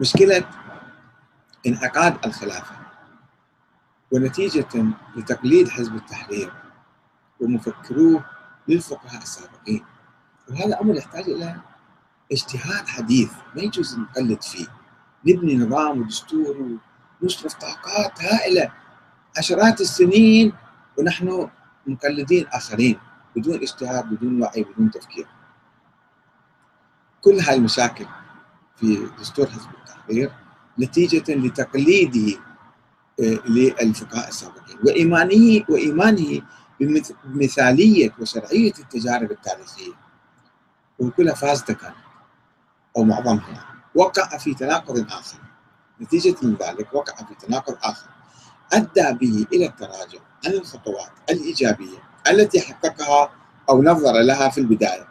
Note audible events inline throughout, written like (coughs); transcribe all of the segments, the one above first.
مشكلة انعقاد الخلافة ونتيجة لتقليد حزب التحرير ومفكروه للفقهاء السابقين. وهذا أمر يحتاج إلى اجتهاد حديث ما يجوز نقلد فيه. نبني نظام ودستور ونصرف طاقات هائلة عشرات السنين ونحن مقلدين آخرين بدون اجتهاد بدون وعي بدون تفكير. كل هاي المشاكل في دستور حزب التحرير نتيجة لتقليده آه، للفقهاء السابقين وإيمانه وإيمانه بمثالية وشرعية التجارب التاريخية. وكلها فاسدة كانت أو معظمها. يعني وقع في تناقض آخر. نتيجة من ذلك وقع في تناقض آخر. أدى به إلى التراجع عن الخطوات الإيجابية التي حققها أو نظر لها في البداية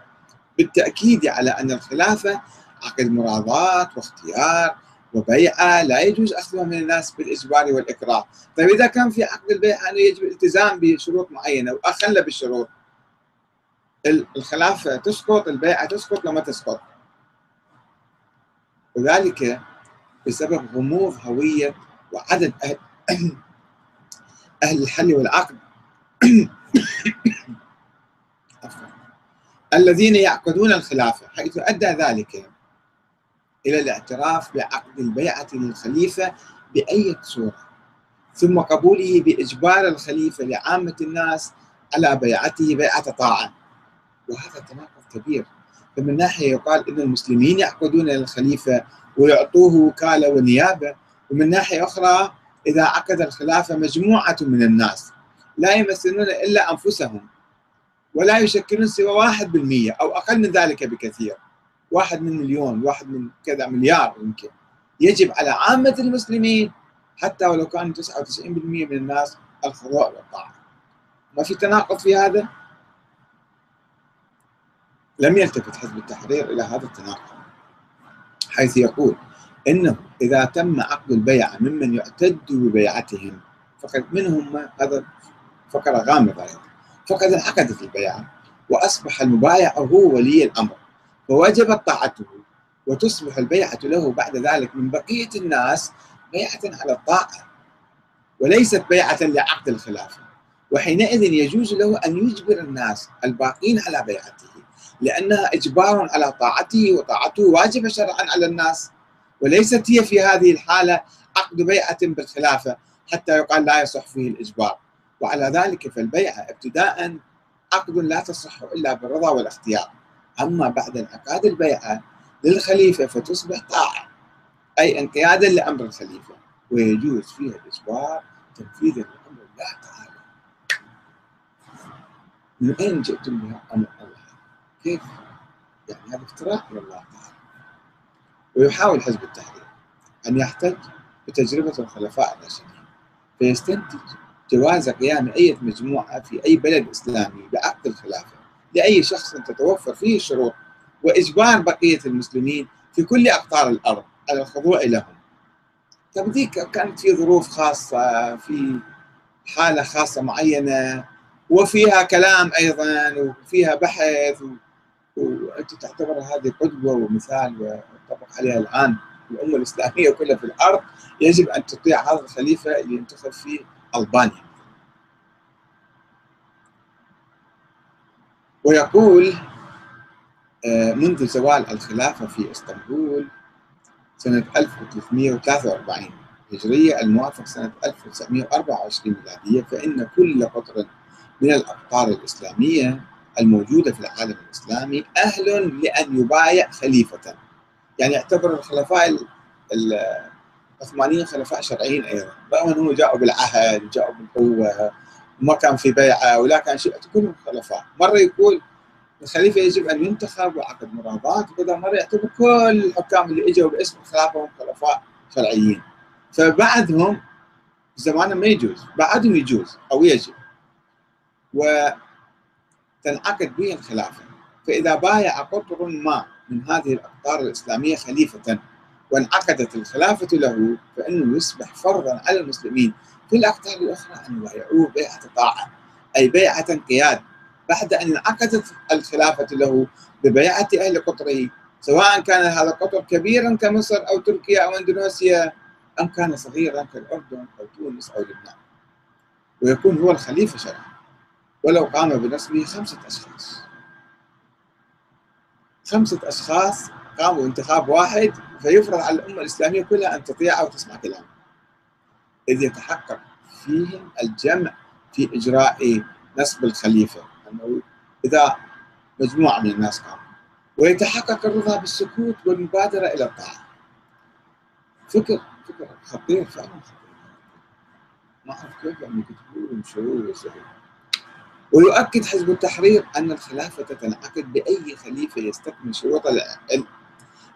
بالتأكيد على أن الخلافة عقد مراضات واختيار وبيعة لا يجوز أخذها من الناس بالإجبار والإكراه. طيب إذا كان في عقد البيعة أنه يجب الالتزام بشروط معينة وأخل بالشروط. الخلافة تسقط البيعة تسقط لما تسقط. وذلك بسبب غموض هوية وعدد أهل, (clears throat) أهل الحل والعقد. (coughs) الذين يعقدون الخلافة حيث أدى ذلك إلى الاعتراف بعقد البيعة للخليفة بأي صورة ثم قبوله بإجبار الخليفة لعامة الناس على بيعته بيعة طاعة. وهذا تناقض كبير. فمن ناحية يقال أن المسلمين يعقدون للخليفة ويعطوه وكالة ونيابة ومن ناحية أخرى إذا عقد الخلافة مجموعة من الناس لا يمثلون إلا أنفسهم ولا يشكلون سوى واحد بالمية أو أقل من ذلك بكثير. واحد من مليون واحد من كذا مليار يمكن. يجب على عامة المسلمين حتى ولو كانوا 99% من الناس الخضوع والطاعة. ما في تناقض في هذا؟ لم يلتفت حزب التحرير إلى هذا التناقض حيث يقول إنه إذا تم عقد البيعة ممن يعتد ببيعتهم فقد منهم هذا فقرة غامضة فقد انعقدت البيعة وأصبح المبايع هو ولي الأمر. فوجبت طاعته وتصبح البيعة له بعد ذلك من بقية الناس بيعة على الطاعة وليست بيعة لعقد الخلافة. وحينئذ يجوز له أن يجبر الناس الباقين على بيعته لأنها إجبار على طاعته وطاعته واجبة شرعا على الناس. وليست هي في هذه الحالة عقد بيعة بالخلافة حتى يقال لا يصح فيه الإجبار. وعلى ذلك فالبيعة ابتداء عقد لا تصح إلا بالرضا والاختيار. أما بعد انعقاد البيعة للخليفة فتصبح طاعة. أي انقيادا لأمر الخليفة ويجوز فيها الإجبار تنفيذا لأمر الله تعالى من أين جئتم بها أمر الله؟ كيف؟ يعني هذا افتراء على الله تعالى ويحاول حزب التحرير أن يحتج بتجربة الخلفاء الراشدين فيستنتج جواز قيام أي مجموعة في أي بلد إسلامي بعقد الخلافة. لأي شخص تتوفر فيه الشروط وإجبار بقية المسلمين في كل أقطار الأرض على الخضوع لهم. طب دي كانت في ظروف خاصة في حالة خاصة معينة وفيها كلام أيضا وفيها بحث وأنت تعتبر هذه قدوة ومثال ويطبق عليها الآن الأمة الإسلامية كلها في الأرض يجب أن تطيع هذا الخليفة اللي ينتخب في ألبانيا. ويقول آه، منذ زوال الخلافة في إسطنبول سنة 1343 هجرية الموافق سنة 1924 ميلادية فإن كل قطر من الأقطار الإسلامية الموجودة في العالم الإسلامي أهل لأن يبايع خليفة. يعني يعتبر الخلفاء العثمانيين خلفاء شرعيين أيضا رغم أنهم جاءوا بالعهد جاءوا بالقوة ما كان في بيعة ولا كان شيء كلهم خلفاء. مرة يقول الخليفة يجب أن ينتخب وعقد مرابات وكذا مرة يعتبر كل الحكام اللي إجوا باسم الخلافة هم خلفاء شرعيين. فبعدهم زمانه ما يجوز بعدهم يجوز أو يجب. وتنعقد به الخلافة فإذا بايع قطر ما من هذه الأقطار الإسلامية خليفة وانعقدت الخلافة له فإنه يصبح فرضا على المسلمين. في الأقطار الأخرى أن يبايعوه بيعة طاعة أي بيعة انقياد بعد أن انعقدت الخلافة له ببيعة أهل قطره سواء كان هذا القطر كبيرا كمصر أو تركيا أو إندونيسيا أم كان صغيرا كالأردن أو تونس أو لبنان. ويكون هو الخليفة شرعا. ولو قام بنصبه خمسة أشخاص. خمسة أشخاص قاموا بانتخاب واحد فيفرض على الأمة الإسلامية كلها أن تطيع أو تسمع كلامه. إذ يتحقق فيهم الجمع في إجراء نصب الخليفة. أنه إذا مجموعة من الناس قاموا. ويتحقق الرضا بالسكوت والمبادرة إلى الطاعة. فكر فكر خطير فعلا ما أعرف كيف يعني وينشروه ويسووه ويؤكد حزب التحرير أن الخلافة تنعقد بأي خليفة يستكمل شروط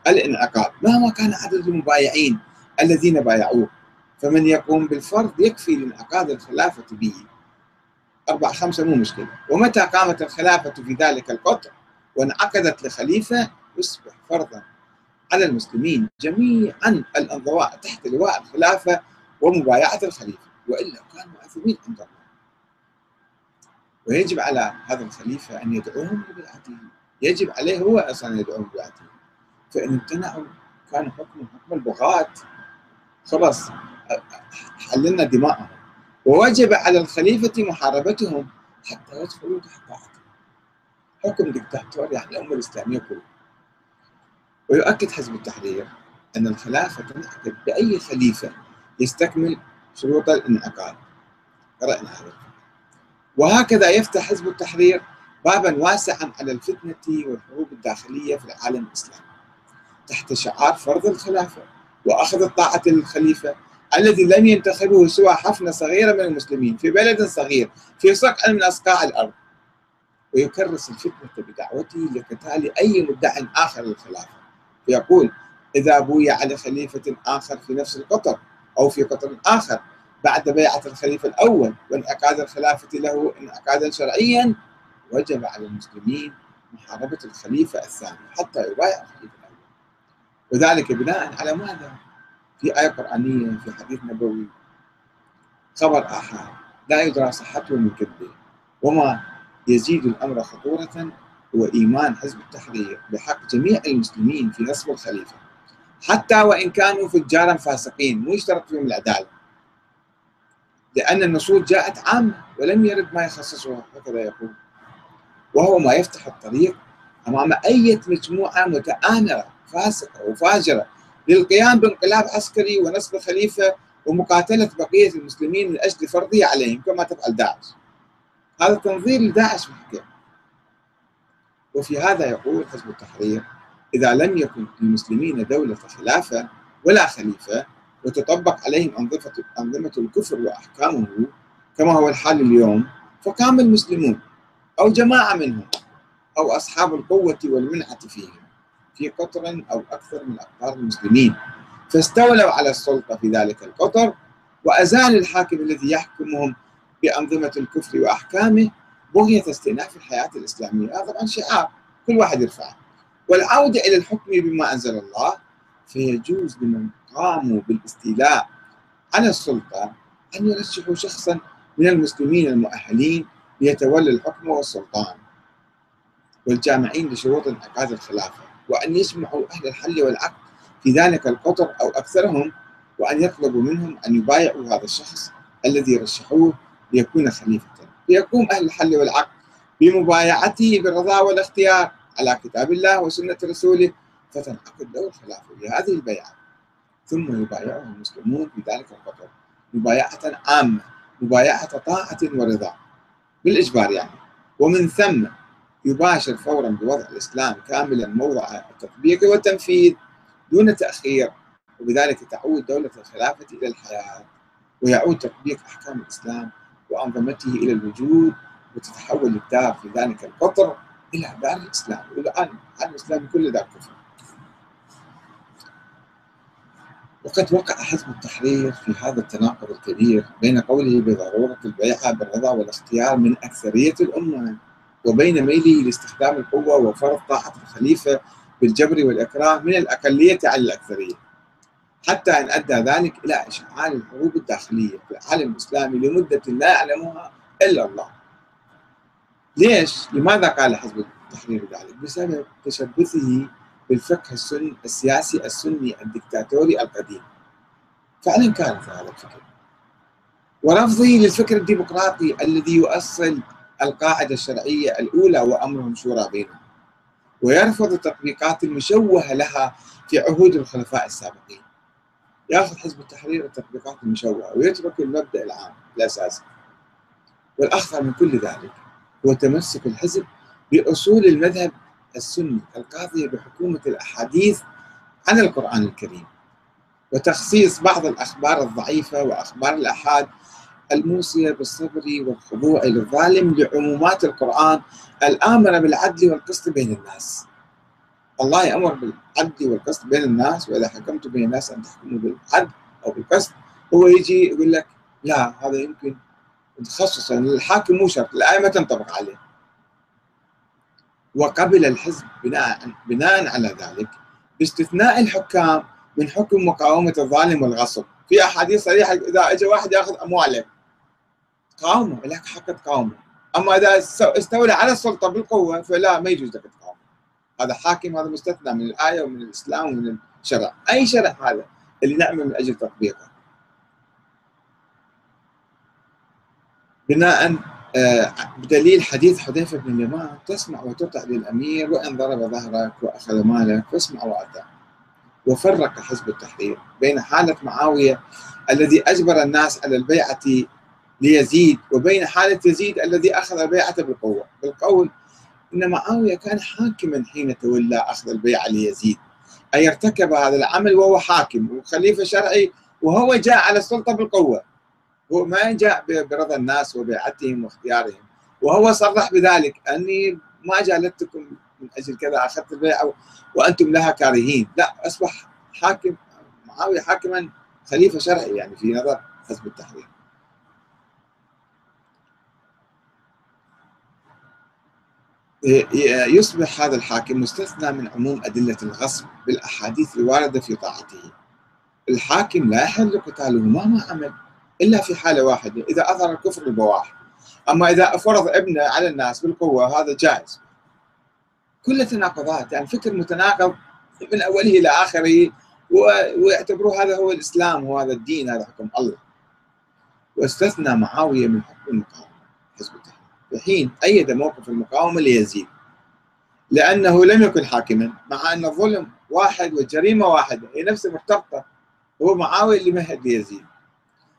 الانعقاد مهما كان عدد المبايعين الذين بايعوه فمن يقوم بالفرض يكفي لانعقاد الخلافة به. أربعة خمسة مو مشكلة. ومتى قامت الخلافة في ذلك القطر وانعقدت لخليفة يصبح فرضا على المسلمين جميعا الانضواء تحت لواء الخلافة ومبايعة الخليفة وإلا كانوا مأثومين عند الله. ويجب على هذا الخليفة أن يدعوهم لبيعته يجب عليه هو أصلا يدعوهم لبيعته فإن امتنعوا كان حكم حكم البغاة. خلاص حللنا دماءهم. ووجب على الخليفة محاربتهم حتى يدخلوا تحت طاعته حكم دكتاتوري على الأمة الإسلامية كلها ويؤكد حزب التحرير أن الخلافة تنعقد بأي خليفة يستكمل شروط الانعقاد. قرأنا هذا وهكذا يفتح حزب التحرير بابا واسعا على الفتنة والحروب الداخلية في العالم الإسلامي. تحت شعار فرض الخلافة وأخذ الطاعة للخليفة الذي لم ينتخبه سوى حفنة صغيرة من المسلمين في بلد صغير في صقع من أصقاع الأرض. ويكرس الفتنة بدعوته لقتال أي مدع آخر للخلافة. فيقول إذا بويع لخليفة آخر في نفس القطر أو في قطر آخر بعد بيعة الخليفة الأول وانعقاد الخلافة له انعقادا شرعيا وجب على المسلمين محاربة الخليفة الثاني حتى يبايع الخليفة. وذلك بناء على ماذا؟ في آية قرآنية في حديث نبوي. خبر آحاد لا يدرى صحته من كذبه. وما يزيد الأمر خطورة هو إيمان حزب التحرير. بحق جميع المسلمين في نصب الخليفة. حتى وإن كانوا فجارا فاسقين مو يشترط فيهم العدالة. لأن النصوص جاءت عامة ولم يرد ما يخصصها. هكذا يقول. وهو ما يفتح الطريق أمام أي مجموعة متآمرة. فاسقة وفاجرة. للقيام بانقلاب عسكري ونصب خليفة ومقاتلة بقية المسلمين من أجل فرضه عليهم كما تفعل داعش. هذا تنظير لداعش بالحقيقة وفي هذا يقول حزب التحرير إذا لم يكن للمسلمين دولة خلافة ولا خليفة وتطبق عليهم أنظمة أنظمة الكفر وأحكامه كما هو الحال اليوم فقام المسلمون أو جماعة منهم أو أصحاب القوة والمنعة فيهم. في قطر أو أكثر من أقطار المسلمين. فاستولوا على السلطة في ذلك القطر وأزال الحاكم الذي يحكمهم بأنظمة الكفر وأحكامه بغية استئناف الحياة الإسلامية. هذا طبعا شعار كل واحد يرفعه. والعودة إلى الحكم بما أنزل الله فيجوز لمن قاموا بالاستيلاء على السلطة أن يرشحوا شخصا من المسلمين المؤهلين ليتولى الحكم والسلطان والجامعين لشروط انعقاد الخلافة. وأن يسمحوا أهل الحل والعقد في ذلك القطر أو أكثرهم وأن يطلبوا منهم أن يبايعوا هذا الشخص الذي رشحوه ليكون خليفة. فيقوم أهل الحل والعقد بمبايعته بالرضا والاختيار على كتاب الله وسنة رسوله فتنعقد له الخلافة بهذه البيعة. ثم يبايعه المسلمون في ذلك القطر مبايعة عامة مبايعة طاعة ورضا بالإجبار يعني. ومن ثم يباشر فورا بوضع الإسلام كاملا موضع التطبيق والتنفيذ دون تأخير وبذلك تعود دولة الخلافة إلى الحياة ويعود تطبيق أحكام الإسلام وأنظمته إلى الوجود وتتحول الدار في ذلك القطر إلى دار الإسلام. والآن الإسلام كل دار كفر. وقد وقع حزب التحرير في هذا التناقض الكبير بين قوله بضرورة البيعة بالرضا والاختيار من أكثرية الأمة. وبين ميله لاستخدام القوة وفرض طاعة الخليفة بالجبر والإكراه من الأقلية على الأكثرية حتى أن أدى ذلك إلى إشعال الحروب الداخلية في العالم الإسلامي لمدة لا يعلمها إلا الله ليش؟ لماذا قال حزب التحرير ذلك؟ بسبب تشبثه بالفقه السني السياسي السني الدكتاتوري القديم فعلا كان في هذا الفكر ورفضه للفكر الديمقراطي الذي يؤصل القاعدة الشرعية الأولى وأمرهم شورى بينهم. ويرفض التطبيقات المشوهة لها في عهود الخلفاء السابقين. يأخذ حزب التحرير التطبيقات المشوهة ويترك المبدأ العام الأساسي. والأخطر من كل ذلك هو تمسك الحزب بأصول المذهب السني القاضية بحكومة الأحاديث عن القرآن الكريم. وتخصيص بعض الأخبار الضعيفة وأخبار الأحاد الموصية بالصبر والخضوع للظالم لعمومات القرآن الآمرة بالعدل والقسط بين الناس. الله يأمر بالعدل والقسط بين الناس وإذا حكمت بين الناس أن تحكموا بالعدل أو بالقسط هو يجي يقول لك لا هذا يمكن تخصصا للحاكم مو شرط الآية ما تنطبق عليه. وقبل الحزب بناء بناء على ذلك باستثناء الحكام من حكم مقاومة الظالم والغصب. في أحاديث صريحة إذا اجى واحد يأخذ أموالك قاومه لك حق تقاومه. أما إذا استولى على السلطة بالقوة فلا ما يجوز لك تقاومه. هذا حاكم هذا مستثنى من الآية ومن الإسلام ومن الشرع. أي شرع هذا؟ اللي نعمل من أجل تطبيقه. بناء آه، بدليل حديث حذيفة بن اليمان تسمع وتطع للأمير وإن ضرب ظهرك وأخذ مالك فاسمع وأطع. وفرق حزب التحرير بين حالة معاوية الذي أجبر الناس على البيعة ليزيد وبين حالة يزيد الذي أخذ البيعه بالقوة. بالقول إن معاوية كان حاكما حين تولى أخذ البيعة ليزيد. أي ارتكب هذا العمل وهو حاكم وخليفة شرعي وهو جاء على السلطة بالقوة. هو ما جاء برضا الناس وبيعتهم واختيارهم. وهو صرح بذلك أني ما جالدتكم من أجل كذا أخذت البيعة وأنتم لها كارهين. لا أصبح حاكم معاوية حاكما خليفة شرعي يعني في نظر حزب التحرير. يصبح هذا الحاكم مستثنى من عموم أدلة الغصب بالأحاديث الواردة في طاعته. الحاكم لا يحل قتاله مهما عمل إلا في حالة واحدة إذا أظهر الكفر البواح أما إذا فرض ابنه على الناس بالقوة هذا جائز. كل تناقضات يعني فكر متناقض من أوله إلى آخره ويعتبروه هذا هو الإسلام وهذا الدين هذا حكم الله. واستثنى معاوية من حكم المقاومة حزب التحرير. في حين ايد موقف المقاومة ليزيد. لأنه لم يكن حاكما مع أن الظلم واحد والجريمة واحدة هي نفسها مرتبطة. هو معاوية اللي مهد ليزيد.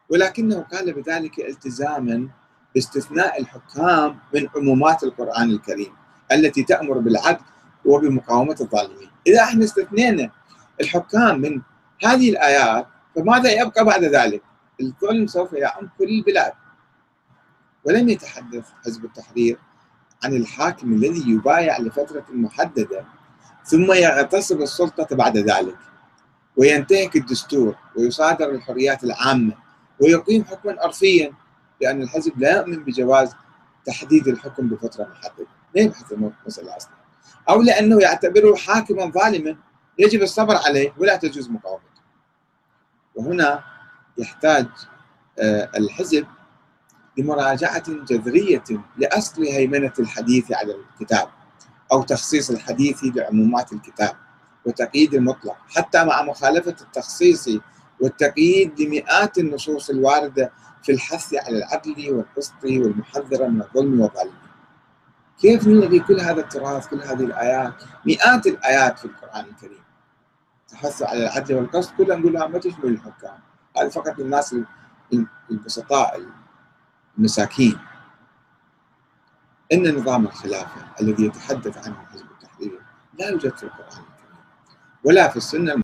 ولكنه قال بذلك التزاما باستثناء الحكام من عمومات القرآن الكريم التي تأمر بالعدل وبمقاومة الظالمين. إذا إحنا استثنينا الحكام من هذه الآيات فماذا يبقى بعد ذلك؟ الظلم سوف يعم كل البلاد. ولم يتحدث حزب التحرير عن الحاكم الذي يبايع لفترة محددة ثم يغتصب السلطة بعد ذلك. وينتهك الدستور ويصادر الحريات العامة ويقيم حكما عرفيا لأن الحزب لا يؤمن بجواز تحديد الحكم بفترة محددة. لا يبحث المسألة أصلا؟ أو لأنه يعتبره حاكما ظالما يجب الصبر عليه ولا تجوز مقاومته. وهنا يحتاج آه، الحزب لمراجعة جذرية لأصل هيمنة الحديث على الكتاب أو تخصيص الحديث لعمومات الكتاب وتقييد المطلق حتى مع مخالفة التخصيص والتقييد لمئات النصوص الواردة في الحث على العدل والقسط والمحذرة من الظلم والظالمين. كيف نلغي كل هذا التراث كل هذه الآيات؟ مئات الآيات في القرآن الكريم. تحث على العدل والقسط كلها نقول ما تشمل الحكام. هذا فقط الناس البسطاء المساكين إن نظام الخلافة الذي يتحدث عنه حزب التحرير لا يوجد في القرآن الكريم ولا في السنة